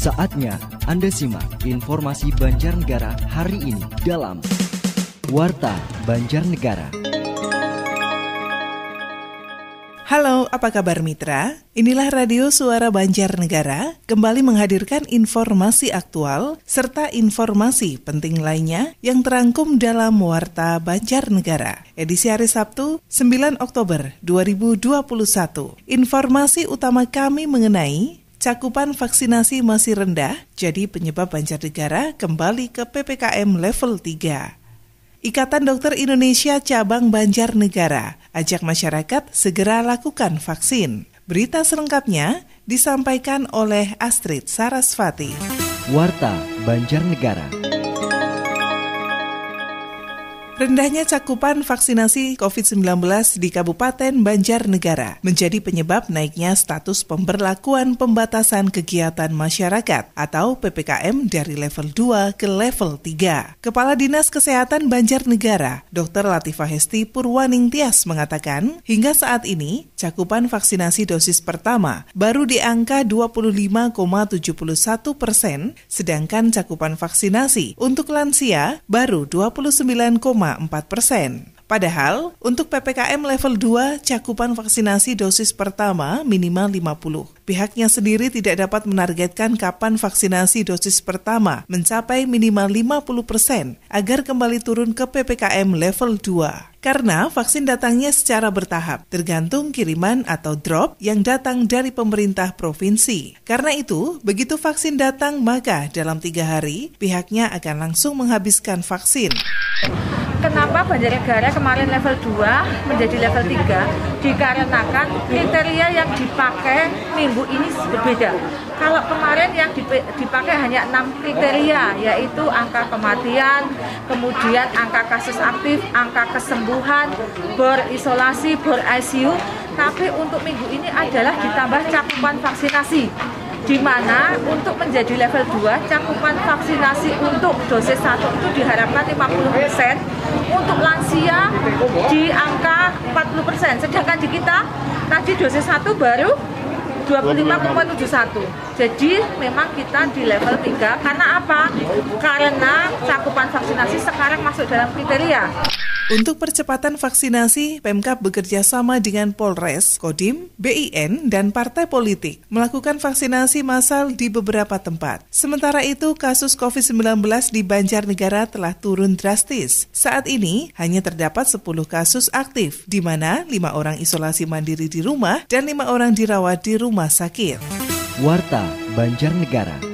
Saatnya Anda simak informasi Banjarnegara hari ini dalam Warta Banjarnegara. Halo, apa kabar mitra? Inilah Radio Suara Banjarnegara kembali menghadirkan informasi aktual serta informasi penting lainnya yang terangkum dalam Warta Banjarnegara. Edisi hari Sabtu, 9 Oktober 2021. Informasi utama kami mengenai cakupan vaksinasi masih rendah, jadi penyebab Banjarnegara kembali ke PPKM level 3. Ikatan Dokter Indonesia Cabang Banjarnegara ajak masyarakat segera lakukan vaksin. Berita selengkapnya disampaikan oleh Astrid Sarasvati. Warta Banjarnegara. Rendahnya cakupan vaksinasi COVID-19 di Kabupaten Banjarnegara menjadi penyebab naiknya status pemberlakuan pembatasan kegiatan masyarakat atau PPKM dari level 2 ke level 3. Kepala Dinas Kesehatan Banjarnegara, Dr. Latifah Hesti Purwaning Tias mengatakan, hingga saat ini cakupan vaksinasi dosis pertama baru di angka 25,71 persen, sedangkan cakupan vaksinasi untuk lansia baru 29, 4 persen. Padahal, untuk PPKM level 2, cakupan vaksinasi dosis pertama minimal 50. Pihaknya sendiri tidak dapat menargetkan kapan vaksinasi dosis pertama mencapai minimal 50 persen agar kembali turun ke PPKM level 2. Karena vaksin datangnya secara bertahap, tergantung kiriman atau drop yang datang dari pemerintah provinsi. Karena itu, begitu vaksin datang, maka dalam tiga hari, pihaknya akan langsung menghabiskan vaksin kenapa Banjarnegara kemarin level 2 menjadi level 3 dikarenakan kriteria yang dipakai minggu ini berbeda. Kalau kemarin yang dipakai hanya enam kriteria yaitu angka kematian, kemudian angka kasus aktif, angka kesembuhan, bor isolasi, bor ICU, tapi untuk minggu ini adalah ditambah cakupan vaksinasi di mana untuk menjadi level 2 cakupan vaksinasi untuk dosis 1 itu diharapkan 50%, untuk lansia di angka 40%, sedangkan di kita tadi dosis 1 baru 25,71. Jadi memang kita di level 3 karena apa? Karena cakupan vaksinasi sekarang masuk dalam kriteria. Untuk percepatan vaksinasi, Pemkap bekerja sama dengan Polres, Kodim, BIN, dan partai politik melakukan vaksinasi massal di beberapa tempat. Sementara itu, kasus COVID-19 di Banjarnegara telah turun drastis. Saat ini, hanya terdapat 10 kasus aktif, di mana 5 orang isolasi mandiri di rumah dan 5 orang dirawat di rumah sakit. Warta Banjarnegara.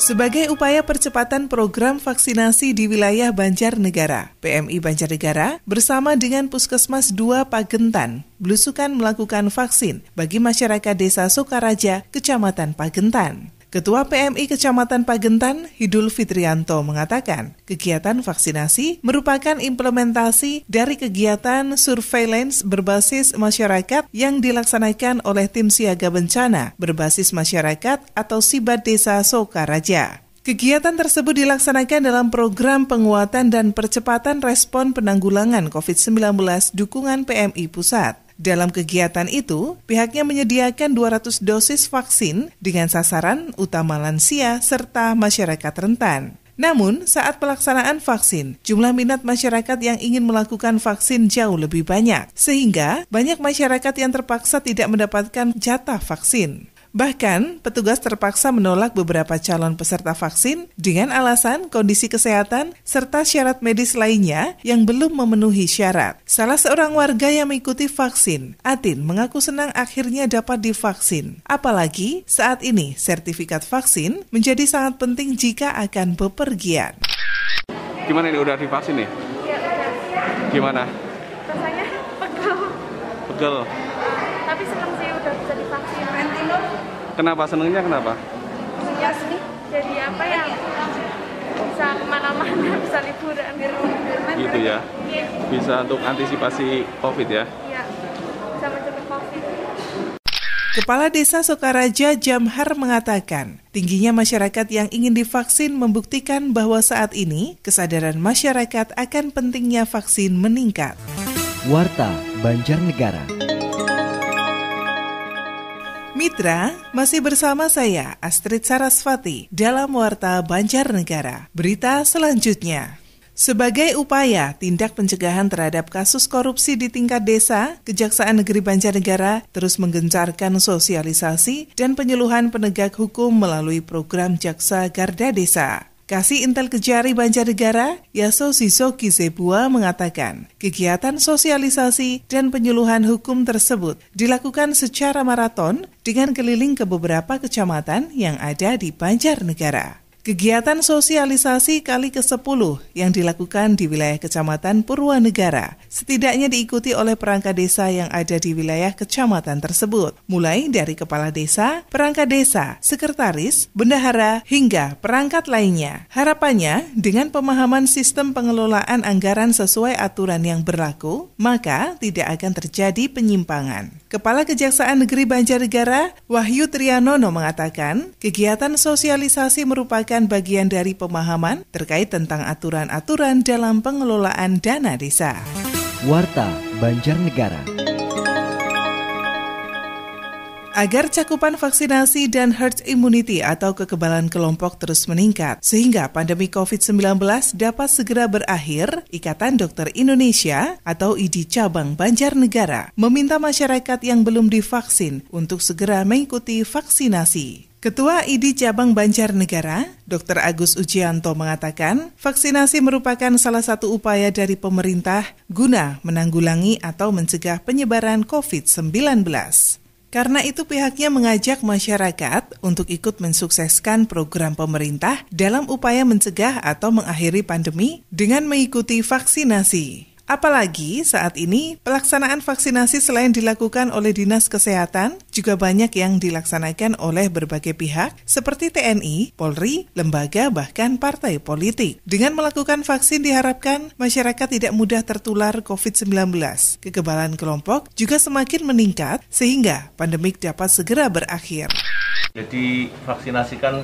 Sebagai upaya percepatan program vaksinasi di wilayah Banjarnegara, PMI Banjarnegara bersama dengan Puskesmas 2 Pagentan belusukan melakukan vaksin bagi masyarakat Desa Sukaraja, Kecamatan Pagentan. Ketua PMI Kecamatan Pagentan, Hidul Fitrianto mengatakan, kegiatan vaksinasi merupakan implementasi dari kegiatan surveillance berbasis masyarakat yang dilaksanakan oleh tim siaga bencana berbasis masyarakat atau Sibat Desa Sokaraja. Kegiatan tersebut dilaksanakan dalam program penguatan dan percepatan respon penanggulangan COVID-19 dukungan PMI Pusat. Dalam kegiatan itu, pihaknya menyediakan 200 dosis vaksin dengan sasaran utama lansia serta masyarakat rentan. Namun, saat pelaksanaan vaksin, jumlah minat masyarakat yang ingin melakukan vaksin jauh lebih banyak, sehingga banyak masyarakat yang terpaksa tidak mendapatkan jatah vaksin. Bahkan, petugas terpaksa menolak beberapa calon peserta vaksin dengan alasan kondisi kesehatan serta syarat medis lainnya yang belum memenuhi syarat. Salah seorang warga yang mengikuti vaksin, Atin, mengaku senang akhirnya dapat divaksin. Apalagi saat ini sertifikat vaksin menjadi sangat penting jika akan bepergian. Gimana ini udah divaksin nih? Ya, Gimana? Rasanya pegel. Pegel. Tapi senang sih. Kenapa senengnya kenapa? Ya sih. Jadi apa ya? Bisa ke mana-mana, bisa liburan. Gitu ya. Iya, Bisa untuk antisipasi COVID ya. iya. Bisa mencegah COVID. Kepala Desa Sokaraja Jamhar mengatakan, tingginya masyarakat yang ingin divaksin membuktikan bahwa saat ini kesadaran masyarakat akan pentingnya vaksin meningkat. Warta Banjarnegara. Mitra, masih bersama saya Astrid Sarasvati dalam Warta Banjarnegara. Berita selanjutnya. Sebagai upaya tindak pencegahan terhadap kasus korupsi di tingkat desa, Kejaksaan Negeri Banjarnegara terus menggencarkan sosialisasi dan penyuluhan penegak hukum melalui program Jaksa Garda Desa. Kasih Intel Kejari Banjarnegara, Yaso Siso Kizebua mengatakan, kegiatan sosialisasi dan penyuluhan hukum tersebut dilakukan secara maraton dengan keliling ke beberapa kecamatan yang ada di Banjarnegara. Kegiatan sosialisasi kali ke-10 yang dilakukan di wilayah Kecamatan Purwanegara setidaknya diikuti oleh perangkat desa yang ada di wilayah kecamatan tersebut, mulai dari kepala desa, perangkat desa, sekretaris, bendahara, hingga perangkat lainnya. Harapannya, dengan pemahaman sistem pengelolaan anggaran sesuai aturan yang berlaku, maka tidak akan terjadi penyimpangan. Kepala Kejaksaan Negeri Banjarnegara, Wahyu Trianono mengatakan, kegiatan sosialisasi merupakan bagian dari pemahaman terkait tentang aturan-aturan dalam pengelolaan dana desa. Warta Banjarnegara. Agar cakupan vaksinasi dan herd immunity atau kekebalan kelompok terus meningkat, sehingga pandemi COVID-19 dapat segera berakhir, Ikatan Dokter Indonesia atau IDI Cabang Banjarnegara meminta masyarakat yang belum divaksin untuk segera mengikuti vaksinasi. Ketua IDI Cabang Banjarnegara, Dr. Agus Ujianto mengatakan, vaksinasi merupakan salah satu upaya dari pemerintah guna menanggulangi atau mencegah penyebaran COVID-19. Karena itu pihaknya mengajak masyarakat untuk ikut mensukseskan program pemerintah dalam upaya mencegah atau mengakhiri pandemi dengan mengikuti vaksinasi. Apalagi saat ini pelaksanaan vaksinasi selain dilakukan oleh Dinas Kesehatan, juga banyak yang dilaksanakan oleh berbagai pihak seperti TNI, Polri, lembaga, bahkan partai politik. Dengan melakukan vaksin diharapkan masyarakat tidak mudah tertular COVID-19. Kekebalan kelompok juga semakin meningkat sehingga pandemik dapat segera berakhir. Jadi vaksinasi kan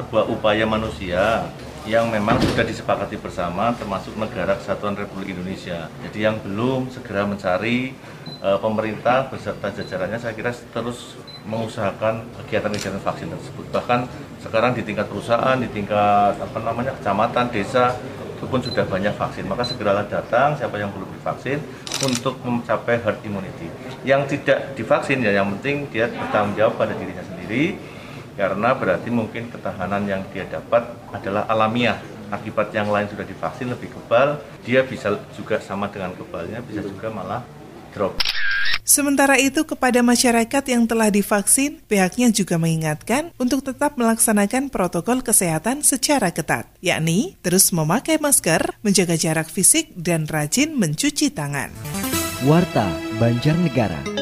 sebuah upaya manusia yang memang sudah disepakati bersama termasuk negara kesatuan Republik Indonesia. Jadi yang belum segera mencari e, pemerintah beserta jajarannya saya kira terus mengusahakan kegiatan-kegiatan vaksin tersebut. Bahkan sekarang di tingkat perusahaan, di tingkat apa namanya kecamatan, desa itu pun sudah banyak vaksin. Maka segeralah datang siapa yang belum divaksin untuk mencapai herd immunity. Yang tidak divaksin ya yang penting dia bertanggung jawab pada dirinya sendiri karena berarti mungkin ketahanan yang dia dapat adalah alamiah akibat yang lain sudah divaksin lebih kebal dia bisa juga sama dengan kebalnya bisa juga malah drop Sementara itu kepada masyarakat yang telah divaksin, pihaknya juga mengingatkan untuk tetap melaksanakan protokol kesehatan secara ketat, yakni terus memakai masker, menjaga jarak fisik, dan rajin mencuci tangan. Warta Banjarnegara.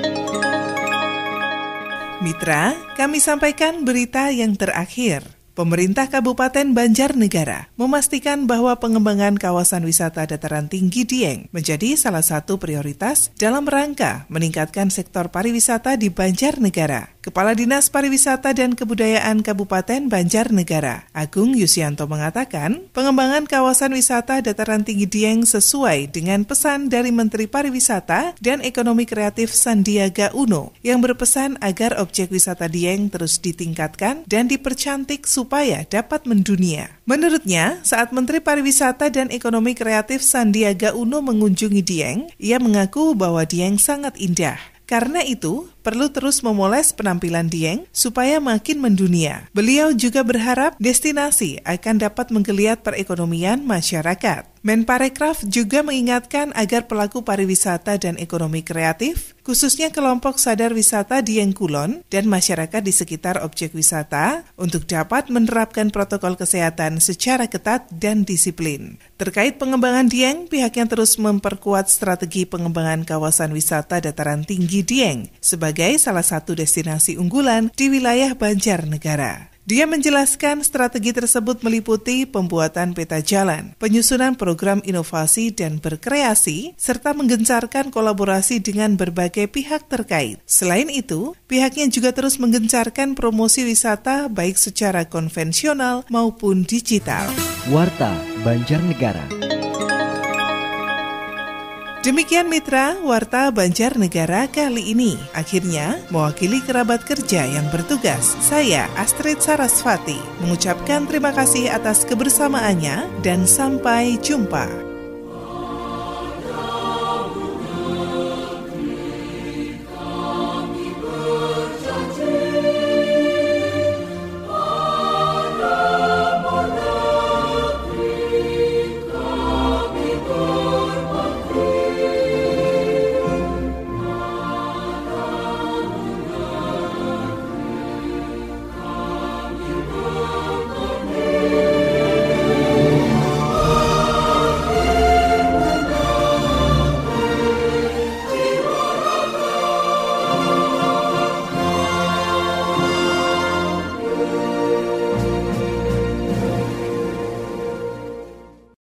Mitra, kami sampaikan berita yang terakhir. Pemerintah Kabupaten Banjarnegara memastikan bahwa pengembangan kawasan wisata dataran tinggi Dieng menjadi salah satu prioritas dalam rangka meningkatkan sektor pariwisata di Banjarnegara. Kepala Dinas Pariwisata dan Kebudayaan Kabupaten Banjarnegara, Agung Yusianto mengatakan, pengembangan kawasan wisata dataran tinggi Dieng sesuai dengan pesan dari Menteri Pariwisata dan Ekonomi Kreatif Sandiaga Uno yang berpesan agar objek wisata Dieng terus ditingkatkan dan dipercantik supaya dapat mendunia. Menurutnya, saat Menteri Pariwisata dan Ekonomi Kreatif Sandiaga Uno mengunjungi Dieng, ia mengaku bahwa Dieng sangat indah. Karena itu, perlu terus memoles penampilan Dieng supaya makin mendunia. Beliau juga berharap destinasi akan dapat menggeliat perekonomian masyarakat. Menparekraf juga mengingatkan agar pelaku pariwisata dan ekonomi kreatif, khususnya kelompok sadar wisata Dieng Kulon dan masyarakat di sekitar objek wisata, untuk dapat menerapkan protokol kesehatan secara ketat dan disiplin. Terkait pengembangan Dieng, pihaknya terus memperkuat strategi pengembangan kawasan wisata dataran tinggi Dieng sebagai salah satu destinasi unggulan di wilayah Banjarnegara. Dia menjelaskan strategi tersebut meliputi pembuatan peta jalan, penyusunan program inovasi dan berkreasi, serta menggencarkan kolaborasi dengan berbagai pihak terkait. Selain itu, pihaknya juga terus menggencarkan promosi wisata baik secara konvensional maupun digital. Warta Banjarnegara. Demikian mitra Warta Banjarnegara kali ini. Akhirnya, mewakili kerabat kerja yang bertugas, saya Astrid Sarasvati mengucapkan terima kasih atas kebersamaannya dan sampai jumpa.